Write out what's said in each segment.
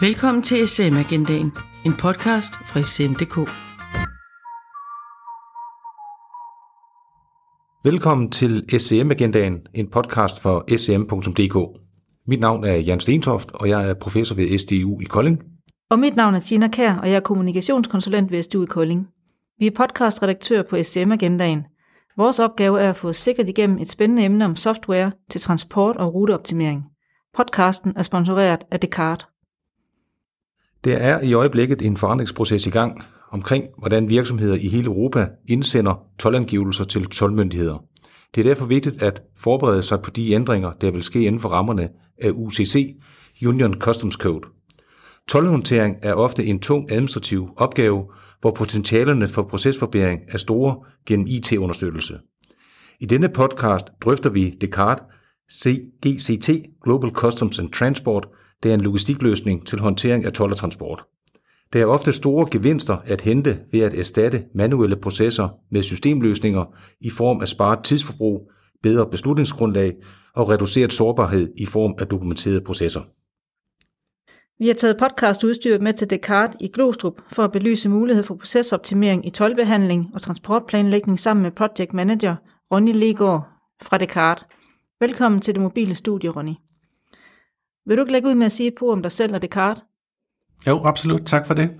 Velkommen til SM Agendaen, en podcast fra SM.dk. Velkommen til SM Agendaen, en podcast for sm.dk. Mit navn er Jan Stentoft, og jeg er professor ved SDU i Kolding. Og mit navn er Tina Kær, og jeg er kommunikationskonsulent ved SDU i Kolding. Vi er podcastredaktør på SM Agendaen. Vores opgave er at få sikkert igennem et spændende emne om software til transport og ruteoptimering. Podcasten er sponsoreret af Descartes. Der er i øjeblikket en forandringsproces i gang omkring, hvordan virksomheder i hele Europa indsender tolvangivelser til tolvmyndigheder. Det er derfor vigtigt at forberede sig på de ændringer, der vil ske inden for rammerne af UCC, Union Customs Code. Tolvhåndtering er ofte en tung administrativ opgave, hvor potentialerne for procesforbedring er store gennem IT-understøttelse. I denne podcast drøfter vi Descartes GCT, Global Customs and Transport, det er en logistikløsning til håndtering af tolv og transport. Der er ofte store gevinster at hente ved at erstatte manuelle processer med systemløsninger i form af sparet tidsforbrug, bedre beslutningsgrundlag og reduceret sårbarhed i form af dokumenterede processer. Vi har taget podcastudstyret med til Descartes i Glostrup for at belyse mulighed for procesoptimering i tolvbehandling og transportplanlægning sammen med Project Manager Ronny Legård fra Descartes. Velkommen til det mobile studie, Ronny. Vil du ikke lægge ud med at sige et par om dig selv og Descartes? Jo, absolut. Tak for det.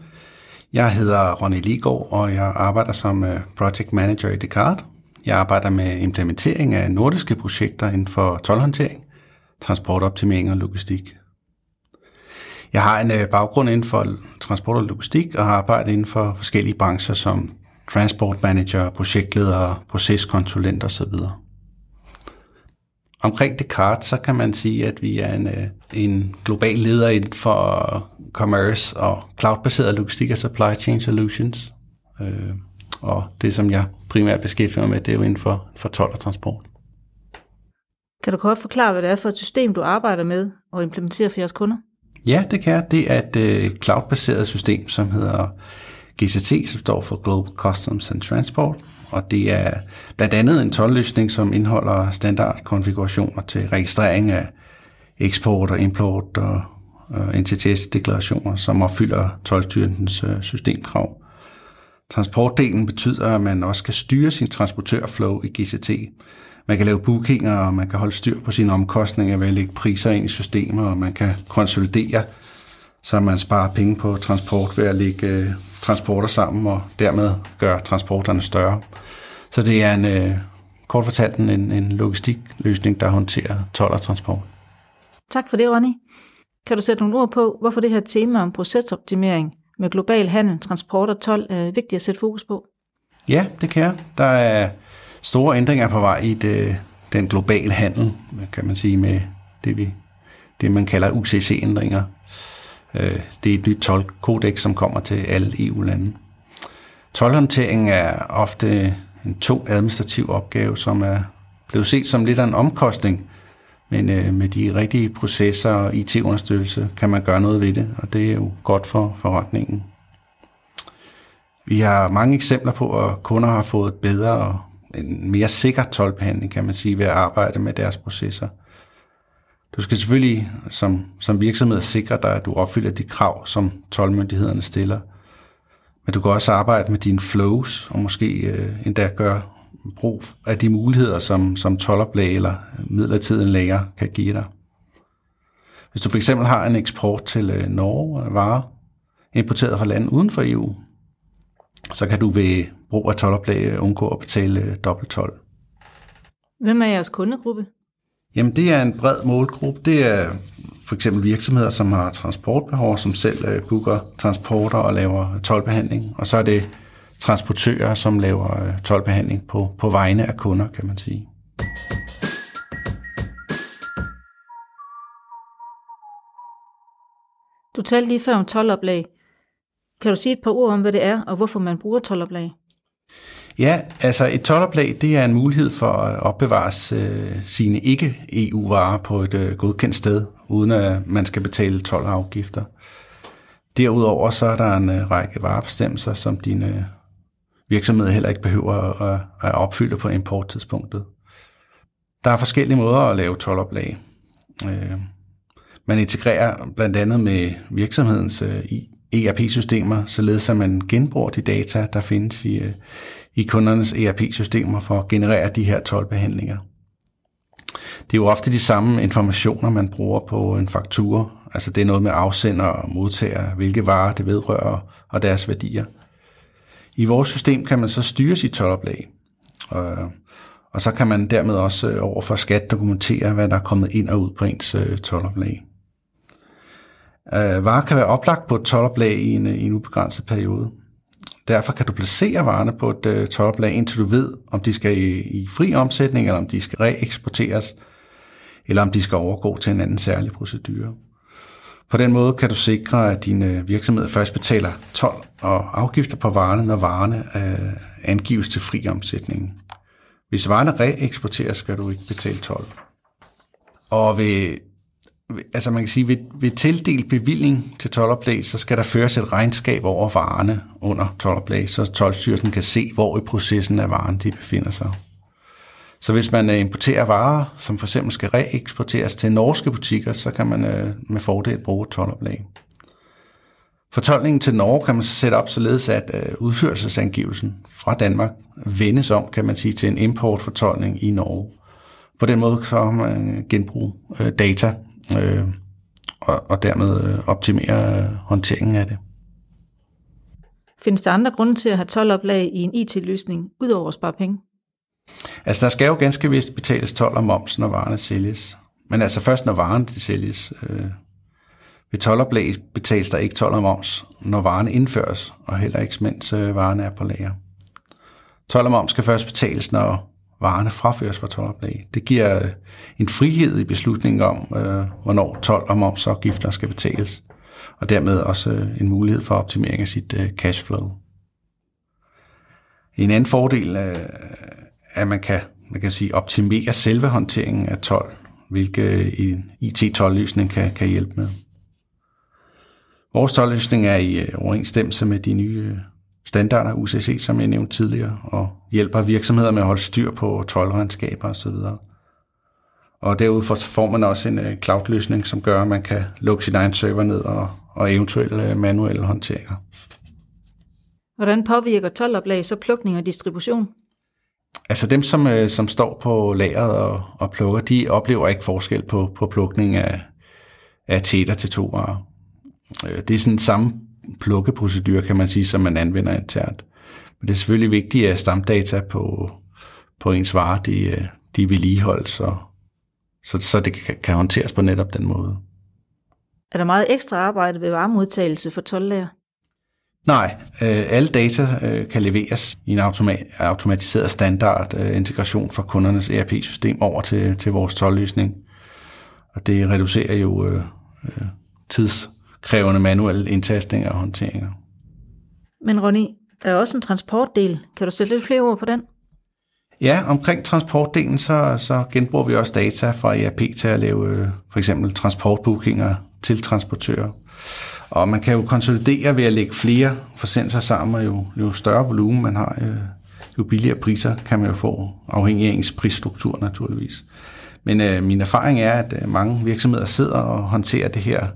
Jeg hedder Ronny Ligård, og jeg arbejder som øh, Project Manager i Descartes. Jeg arbejder med implementering af nordiske projekter inden for tolvhåndtering, transportoptimering og logistik. Jeg har en øh, baggrund inden for transport og logistik og har arbejdet inden for forskellige brancher som transport manager, projektleder, proceskonsulent osv. Omkring Descartes, så kan man sige, at vi er en, øh, en global leder inden for commerce og cloud-baseret logistik og supply chain solutions. Øh, og det, som jeg primært beskæftiger mig med, det er jo inden for, for 12 og transport. Kan du kort forklare, hvad det er for et system, du arbejder med og implementerer for jeres kunder? Ja, det kan jeg. Det er et øh, cloud-baseret system, som hedder GCT, som står for Global Customs and Transport. Og det er blandt andet en tolvløsning, som indeholder standardkonfigurationer til registrering af eksport og import og, øh, NTTS-deklarationer, som opfylder tolvstyrelsens øh, systemkrav. Transportdelen betyder, at man også kan styre sin transportørflow i GCT. Man kan lave bookinger, og man kan holde styr på sine omkostninger ved at lægge priser ind i systemer, og man kan konsolidere, så man sparer penge på transport ved at lægge øh, transporter sammen, og dermed gøre transporterne større. Så det er en, øh, kort fortalt en, en logistikløsning, der håndterer 12 og transport. Tak for det, Ronny. Kan du sætte nogle ord på, hvorfor det her tema om procesoptimering med global handel, transport og 12 er vigtigt at sætte fokus på? Ja, det kan jeg. Der er store ændringer på vej i det, den globale handel, kan man sige, med det, vi, det man kalder UCC-ændringer. Øh, det er et nyt tolvkodex, som kommer til alle EU-lande. Tolvhåndtering er ofte en tung administrativ opgave, som er blevet set som lidt af en omkostning, men øh, med de rigtige processer og IT-understøttelse kan man gøre noget ved det, og det er jo godt for forretningen. Vi har mange eksempler på, at kunder har fået bedre og en mere sikker tolvbehandling, kan man sige, ved at arbejde med deres processer. Du skal selvfølgelig som, som virksomhed sikre dig, at du opfylder de krav, som tolvmyndighederne stiller. Men du kan også arbejde med dine flows, og måske øh, endda gøre brug af de muligheder, som, som tolvoplag eller midlertidig lager kan give dig. Hvis du for eksempel har en eksport til øh, Norge af varer, importeret fra lande uden for EU, så kan du ved brug af tolvoplag undgå at betale øh, dobbelt tolv. Hvem er jeres kundegruppe? Jamen det er en bred målgruppe. Det er for eksempel virksomheder, som har transportbehov, som selv øh, booker transporter og laver øh, tolvbehandling. Og så er det transportører, som laver øh, tolvbehandling på, på vegne af kunder, kan man sige. Du talte lige før om 12-oplag. Kan du sige et par ord om, hvad det er, og hvorfor man bruger 12-oplag? Ja, altså et 12-oplag, det er en mulighed for at opbevare øh, sine ikke-EU-varer på et øh, godkendt sted, uden at man skal betale 12 afgifter. Derudover så er der en øh, række varebestemmelser, som dine øh, virksomhed heller ikke behøver at, at opfylde på importtidspunktet. Der er forskellige måder at lave 12-oplag. Øh, Man integrerer blandt andet med virksomhedens øh, ERP-systemer, således at man genbruger de data, der findes i, øh, i kundernes ERP-systemer for at generere de her 12 behandlinger. Det er jo ofte de samme informationer, man bruger på en faktura. Altså det er noget med afsender og modtager, hvilke varer det vedrører og deres værdier. I vores system kan man så styre sit tolvoplag, og, og så kan man dermed også øh, overfor over for skat dokumentere, hvad der er kommet ind og ud på ens øh, øh. Varer kan være oplagt på et tolvoplag i en, i en ubegrænset periode. Derfor kan du placere varerne på et øh, toplag, indtil du ved, om de skal i, i fri omsætning, eller om de skal reeksporteres, eller om de skal overgå til en anden særlig procedure. På den måde kan du sikre, at din øh, virksomhed først betaler 12 og afgifter på varerne, når varerne øh, angives til fri omsætning. Hvis varerne reeksporteres, skal du ikke betale 12. Og ved altså man kan sige, ved, ved tildelt bevilling til tolvoplag, så skal der føres et regnskab over varerne under tolvoplag, så tolvstyrelsen kan se, hvor i processen af varen de befinder sig. Så hvis man øh, importerer varer, som for eksempel skal reeksporteres til norske butikker, så kan man øh, med fordel bruge tolvoplag. Fortolkningen til Norge kan man så sætte op således, at øh, udførelsesangivelsen fra Danmark vendes om, kan man sige, til en importfortolkning i Norge. På den måde så man genbruge data øh, og, og dermed øh, optimere håndteringen af det. Findes der andre grunde til at have 12 oplag i en IT-løsning, udover at spare penge? Altså, der skal jo ganske vist betales 12 og moms, når varerne sælges. Men altså først, når varerne sælges. Øh, ved 12 oplag betales der ikke 12 og moms, når varerne indføres, og heller ikke mens øh, varerne er på lager. 12 og moms skal først betales, når varerne fraføres fra tolvoplag. Det giver øh, en frihed i beslutningen om, øh, hvornår tolv og momsafgifter skal betales, og dermed også øh, en mulighed for optimering af sit øh, cashflow. En anden fordel øh, er, at man kan, man kan sige, optimere selve håndteringen af 12, hvilket en IT-12-løsning kan, kan hjælpe med. Vores 12-løsning er i overensstemmelse med de nye standarder, UCC, som jeg nævnte tidligere, og hjælper virksomheder med at holde styr på tolvregnskaber osv. Og derudover får man også en øh, cloud-løsning, som gør, at man kan lukke sin egen server ned og, og eventuelle øh, manuelle håndteringer. Hvordan påvirker 12-oplag så plukning og distribution? Altså dem, som, øh, som står på lageret og, og plukker, de oplever ikke forskel på, på plukning af, af teter til to varer. Det er sådan samme plukkeprocedur, kan man sige, som man anvender internt. Men det er selvfølgelig vigtigt, at stamdata på, på ens varer, de, de vedligeholdes, så, så, så det kan, kan håndteres på netop den måde. Er der meget ekstra arbejde ved varemodtagelse for 12 Nej, øh, alle data øh, kan leveres i en automa- automatiseret standard øh, integration fra kundernes ERP-system over til, til vores 12-løsning. Og det reducerer jo øh, øh, tids, krævende manuelle indtastninger og håndteringer. Men Ronny, der er også en transportdel. Kan du sætte lidt flere ord på den? Ja, omkring transportdelen, så, så genbruger vi også data fra ERP til at lave øh, for eksempel transportbookinger til transportører. Og man kan jo konsolidere ved at lægge flere forsendelser sammen, og jo, jo større volumen man har, øh, jo billigere priser kan man jo få, afhængig af ens prisstruktur naturligvis. Men øh, min erfaring er, at øh, mange virksomheder sidder og håndterer det her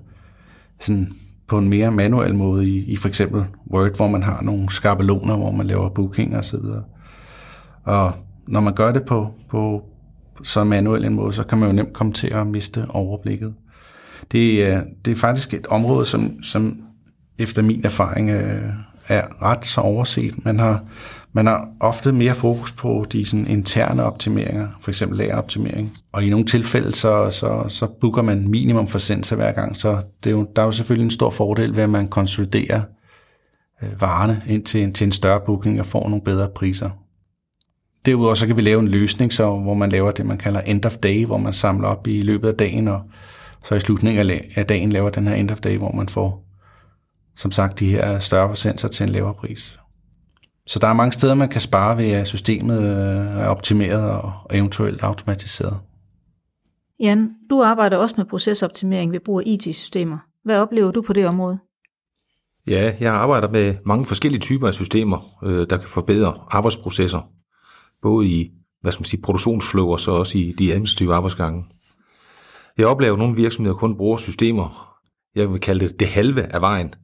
sådan på en mere manuel måde i, i for eksempel Word, hvor man har nogle skabeloner, hvor man laver booking og så videre. Og når man gør det på, på så manuel en måde, så kan man jo nemt komme til at miste overblikket. Det er, det er faktisk et område, som, som efter min erfaring øh, er ret så overset. Man har, man har ofte mere fokus på de sådan, interne optimeringer, for eksempel lageroptimering. Og i nogle tilfælde, så, så, så booker man minimum forsendelser hver gang, så det er jo, der er jo selvfølgelig en stor fordel ved, at man konsoliderer øh, varerne ind til, til en større booking og får nogle bedre priser. Derudover så kan vi lave en løsning, så, hvor man laver det, man kalder end of day, hvor man samler op i løbet af dagen, og så i slutningen af dagen laver den her end of day, hvor man får, som sagt, de her større forsendelser til en lavere pris. Så der er mange steder, man kan spare ved, at systemet øh, er optimeret og eventuelt automatiseret. Jan, du arbejder også med procesoptimering ved brug af IT-systemer. Hvad oplever du på det område? Ja, jeg arbejder med mange forskellige typer af systemer, øh, der kan forbedre arbejdsprocesser. Både i hvad skal man sige, produktionsflow og så også i de administrative arbejdsgange. Jeg oplever, at nogle virksomheder kun bruger systemer, jeg vil kalde det det halve af vejen,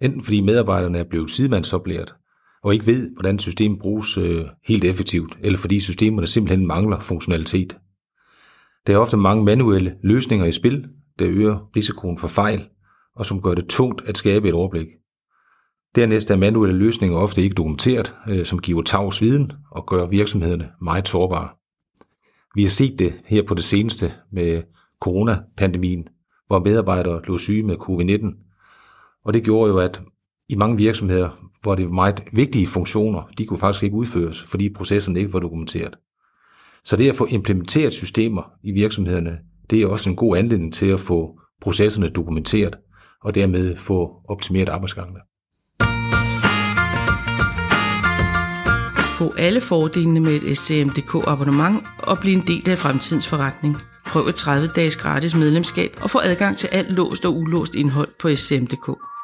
enten fordi medarbejderne er blevet sidemandsoplært, og ikke ved, hvordan systemet bruges øh, helt effektivt, eller fordi systemerne simpelthen mangler funktionalitet. Der er ofte mange manuelle løsninger i spil, der øger risikoen for fejl, og som gør det tungt at skabe et overblik. Dernæst er manuelle løsninger ofte ikke dokumenteret, øh, som giver tavs viden og gør virksomhederne meget sårbare. Vi har set det her på det seneste med coronapandemien, hvor medarbejdere blev syge med covid-19. Og det gjorde jo, at i mange virksomheder, hvor det var meget vigtige funktioner, de kunne faktisk ikke udføres, fordi processerne ikke var dokumenteret. Så det at få implementeret systemer i virksomhederne, det er også en god anledning til at få processerne dokumenteret, og dermed få optimeret arbejdsgangene. Få alle fordelene med et SCMDK abonnement og blive en del af fremtidens forretning. Prøv et 30-dages gratis medlemskab og få adgang til alt låst og ulåst indhold på SCM.dk.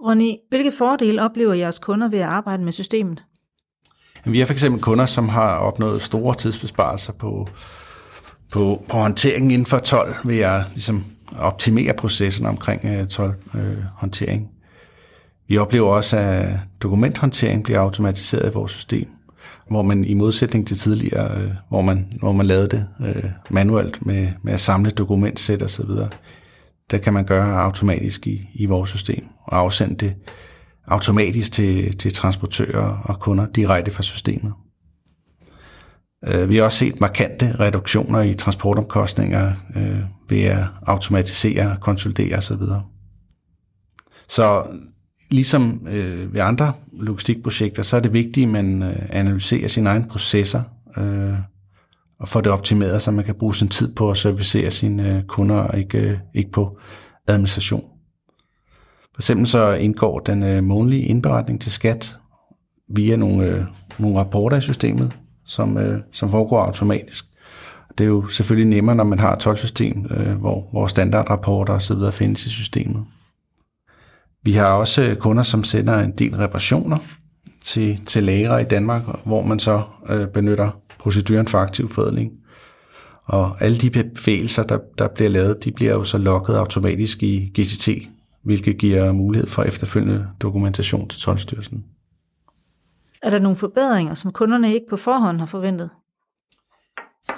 Ronny, hvilke fordele oplever jeres kunder ved at arbejde med systemet? Vi har fx kunder, som har opnået store tidsbesparelser på, på, på håndteringen inden for 12 ved at ligesom, optimere processen omkring 12-håndtering. øh. øh vi oplever også, at dokumenthåndtering bliver automatiseret i vores system, hvor man i modsætning til tidligere, øh, hvor, man, hvor man lavede det øh, manuelt med, med at samle dokumentsæt og så videre, der kan man gøre automatisk i, i vores system og afsende det automatisk til, til transportører og kunder direkte fra systemet. Øh, vi har også set markante reduktioner i transportomkostninger øh, ved at automatisere, konsolidere osv. Så ligesom øh, ved andre logistikprojekter, så er det vigtigt, at man øh, analyserer sine egne processer øh, og får det optimeret, så man kan bruge sin tid på at servicere sine øh, kunder og ikke, øh, ikke på administration. For eksempel så indgår den øh, månedlige indberetning til skat via nogle, øh, nogle rapporter i systemet, som, øh, som foregår automatisk. Det er jo selvfølgelig nemmere, når man har et tolvsystem, øh, hvor, hvor standardrapporter osv. findes i systemet. Vi har også øh, kunder, som sender en del reparationer til, til lagre i Danmark, hvor man så øh, benytter proceduren for aktiv forædling. Og alle de bevægelser, der, der bliver lavet, de bliver jo så logget automatisk i GCT, hvilket giver mulighed for efterfølgende dokumentation til tolvstyrelsen. Er der nogle forbedringer, som kunderne ikke på forhånd har forventet?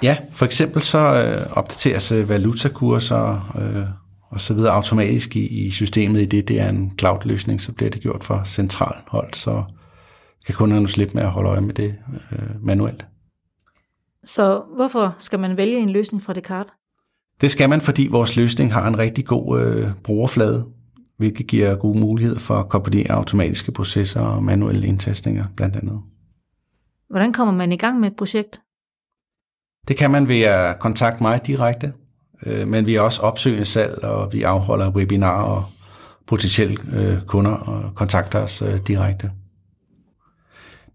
Ja, for eksempel så øh, opdateres øh, valutakurser øh, og så videre automatisk i, i systemet, i det det er en cloud-løsning, så bliver det gjort fra central hold, så kan kunderne slippe med at holde øje med det øh, manuelt. Så hvorfor skal man vælge en løsning fra Descartes? Det skal man, fordi vores løsning har en rigtig god øh, brugerflade, hvilket giver gode muligheder for at kombinere automatiske processer og manuelle indtastninger blandt andet. Hvordan kommer man i gang med et projekt? Det kan man ved at kontakte mig direkte, øh, men vi er også opsøgende salg, og vi afholder webinarer, og potentielle øh, kunder og kontakter os øh, direkte.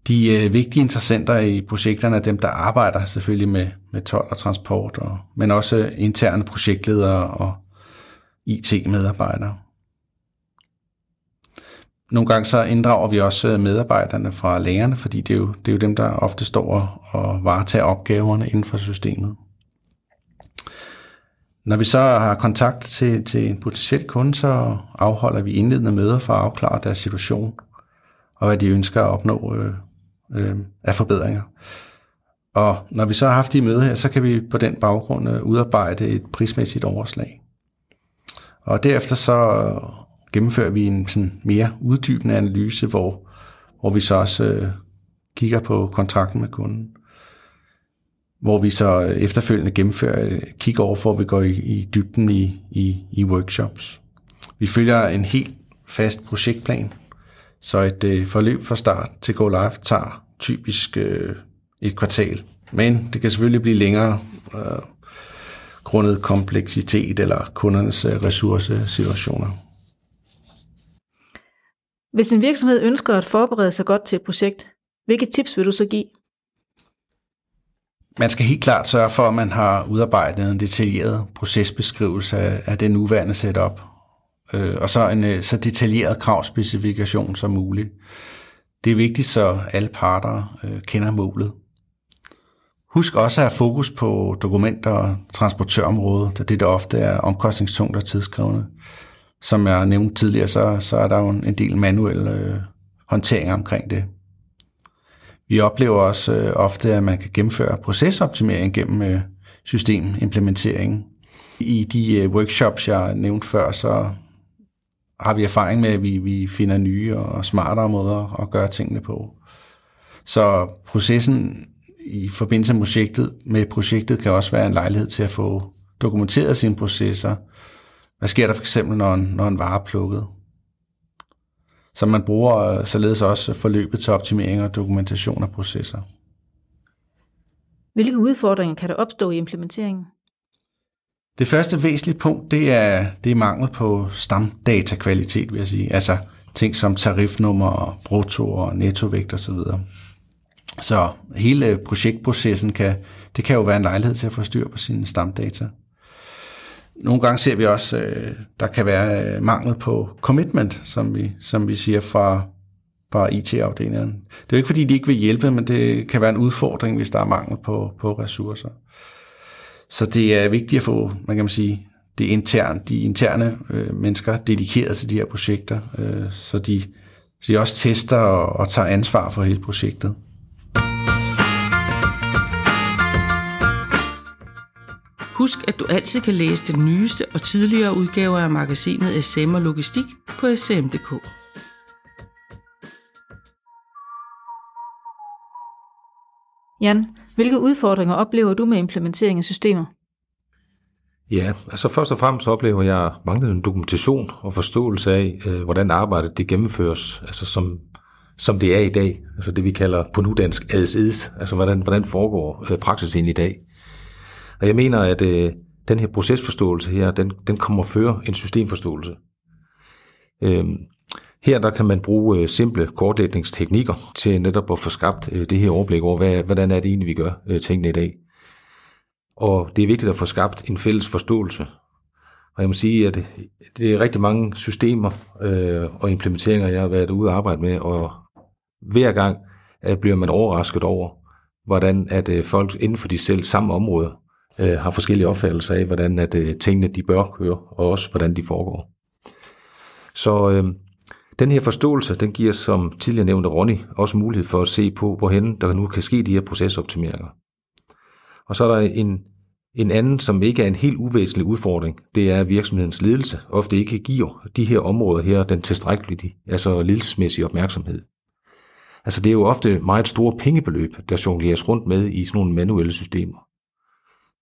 De øh, vigtige interessenter i projekterne er dem, der arbejder selvfølgelig med, med tolv og transport, og, men også øh, interne projektledere og IT-medarbejdere. Nogle gange så inddrager vi også øh, medarbejderne fra lærerne, fordi det er jo, det er jo dem, der ofte står og varetager opgaverne inden for systemet. Når vi så har kontakt til, til en potentiel kunde, så afholder vi indledende møder for at afklare deres situation og hvad de ønsker at opnå øh, øh, af forbedringer. Og når vi så har haft de møder her, så kan vi på den baggrund øh, udarbejde et prismæssigt overslag. Og derefter så øh, gennemfører vi en sådan mere uddybende analyse, hvor, hvor vi så også øh, kigger på kontrakten med kunden. Hvor vi så øh, efterfølgende gennemfører øh, kig over, hvor vi går i, i dybden i, i, i workshops. Vi følger en helt fast projektplan, så et øh, forløb fra start til go live tager typisk øh, et kvartal. Men det kan selvfølgelig blive længere øh, grundet kompleksitet eller kundernes øh, ressourcesituationer. Hvis en virksomhed ønsker at forberede sig godt til et projekt, hvilke tips vil du så give? Man skal helt klart sørge for, at man har udarbejdet en detaljeret procesbeskrivelse af, det nuværende setup, øh, og så en øh, så detaljeret kravspecifikation som muligt. Det er vigtigt, så alle parter øh, kender målet. Husk også at have fokus på dokumenter og transportørområdet, da det der ofte er omkostningstungt og tidskrævende. Som jeg nævnte tidligere, så, så er der jo en del manuel øh, håndtering omkring det. Vi oplever også øh, ofte, at man kan gennemføre procesoptimering gennem øh, systemimplementering. I de øh, workshops, jeg nævnte før, så har vi erfaring med, at vi, vi finder nye og smartere måder at gøre tingene på. Så processen i forbindelse med projektet, med projektet kan også være en lejlighed til at få dokumenteret sine processer. Hvad sker der for eksempel, når en, når en vare er plukket? Så man bruger øh, således også forløbet til optimering og dokumentation af processer. Hvilke udfordringer kan der opstå i implementeringen? Det første væsentlige punkt, det er, det er mangel på stamdatakvalitet, vil jeg sige. Altså ting som tarifnummer, brutto og nettovægt osv. Så hele projektprocessen kan, det kan jo være en lejlighed til at få styr på sine stamdata. Nogle gange ser vi også, øh, der kan være øh, mangel på commitment, som vi, som vi siger fra, fra IT-afdelingen. Det er jo ikke fordi, de ikke vil hjælpe, men det kan være en udfordring, hvis der er mangel på, på ressourcer. Så det er vigtigt at få, man kan sige, det interne, de interne øh, mennesker dedikeret til de her projekter, øh, så, de, så de også tester og, og tager ansvar for hele projektet. Husk, at du altid kan læse den nyeste og tidligere udgaver af magasinet SM og Logistik på sm.dk. Jan, hvilke udfordringer oplever du med implementering af systemer? Ja, altså først og fremmest oplever jeg manglende dokumentation og forståelse af, øh, hvordan arbejdet det gennemføres, altså som, som det er i dag, altså det vi kalder på nudansk as is, altså hvordan, hvordan foregår øh, praksis ind i dag. Og jeg mener, at øh, den her procesforståelse her, den, den kommer før en systemforståelse. Øh, her der kan man bruge øh, simple kortlægningsteknikker til netop at få skabt øh, det her overblik over, hvad, hvordan er det egentlig, vi gør øh, tingene i dag. Og det er vigtigt at få skabt en fælles forståelse. Og jeg må sige, at det er rigtig mange systemer øh, og implementeringer, jeg har været ude og arbejde med, og hver gang at bliver man overrasket over, hvordan at øh, folk inden for de selv samme områder øh, har forskellige opfattelser af, hvordan at, øh, tingene de bør køre, og også hvordan de foregår. Så øh, den her forståelse, den giver, som tidligere nævnte Ronny, også mulighed for at se på, hvorhen der nu kan ske de her procesoptimeringer. Og så er der en, en anden, som ikke er en helt uvæsentlig udfordring, det er, at virksomhedens ledelse ofte ikke giver de her områder her den tilstrækkelige, altså ledelsesmæssige opmærksomhed. Altså det er jo ofte meget store pengebeløb, der jongleres rundt med i sådan nogle manuelle systemer.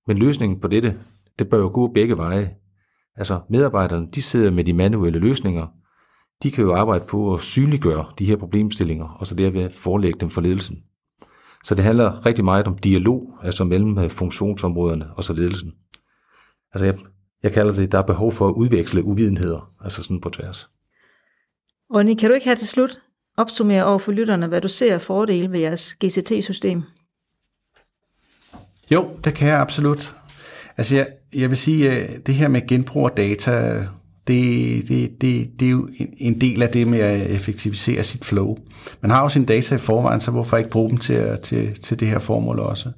Men løsningen på dette, det bør jo gå begge veje. Altså medarbejderne, de sidder med de manuelle løsninger, de kan jo arbejde på at synliggøre de her problemstillinger, og så derved forelægge dem for ledelsen. Så det handler rigtig meget om dialog, altså mellem øh, funktionsområderne og så ledelsen. Altså jeg, jeg kalder det, der er behov for at udveksle uvidenheder, altså sådan på tværs. Ronny, kan du ikke have til slut opsummere over for lytterne, hvad du ser af fordele ved jeres GCT-system? Jo, det kan jeg absolut. Altså jeg, jeg vil sige, at det her med genbrug af data, det, det, det, det er jo en del af det med at effektivisere sit flow. Man har jo sine data i forvejen, så hvorfor ikke bruge dem til, til, til det her formål også?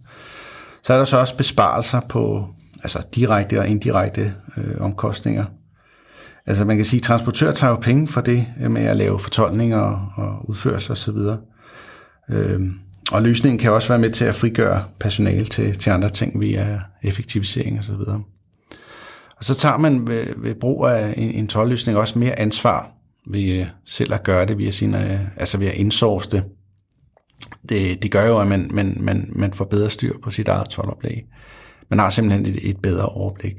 Så er der så også besparelser på altså direkte og indirekte øh, omkostninger. Altså man kan sige, at transportør tager jo penge for det øh, med at lave fortolkninger og udførelse osv. Øh, og løsningen kan også være med til at frigøre personale til, til andre ting via effektivisering osv. Og så tager man ved, ved brug af en, en tålløsning også mere ansvar ved øh, selv at gøre det via sine, øh, altså ved at indsource det. Det, det gør jo, at man, man, man, man får bedre styr på sit eget tolvoplæg. Man har simpelthen et, et bedre overblik.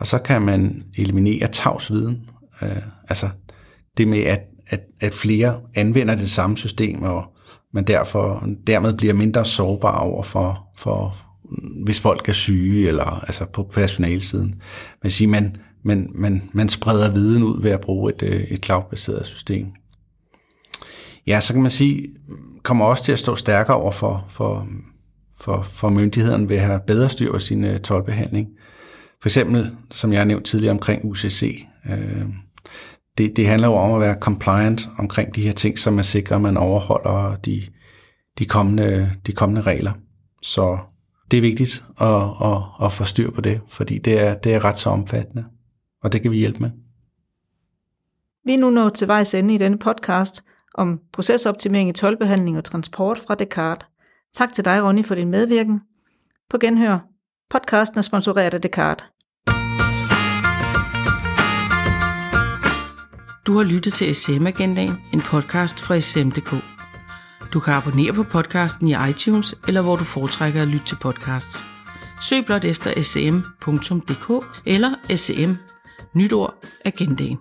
Og så kan man eliminere tavsviden. Øh, altså det med, at, at, at flere anvender det samme system, og man derfor dermed bliver mindre sårbar over for, for hvis folk er syge, eller altså på personalsiden. Man siger, man, man, man, man spreder viden ud ved at bruge et, øh, et cloud-baseret system. Ja, så kan man sige, kommer også til at stå stærkere over for, for, for, for myndighederne ved at have bedre styr på sin øh, uh, tolvbehandling. For eksempel, som jeg har nævnt tidligere omkring UCC, øh, det, det handler jo om at være compliant omkring de her ting, så man sikrer, at man overholder de, de, kommende, de kommende regler Så det er vigtigt at, at, at få styr på det, fordi det er, det er ret så omfattende, og det kan vi hjælpe med. Vi er nu nået til vejs ende i denne podcast om procesoptimering i tolvbehandling og transport fra Descartes. Tak til dig, Ronny, for din medvirken. På genhør. Podcasten er sponsoreret af Descartes. Du har lyttet til SM Agendaen, en podcast fra SM.dk. Du kan abonnere på podcasten i iTunes, eller hvor du foretrækker at lytte til podcasts. Søg blot efter sm.dk eller sm, nytord, agendaen.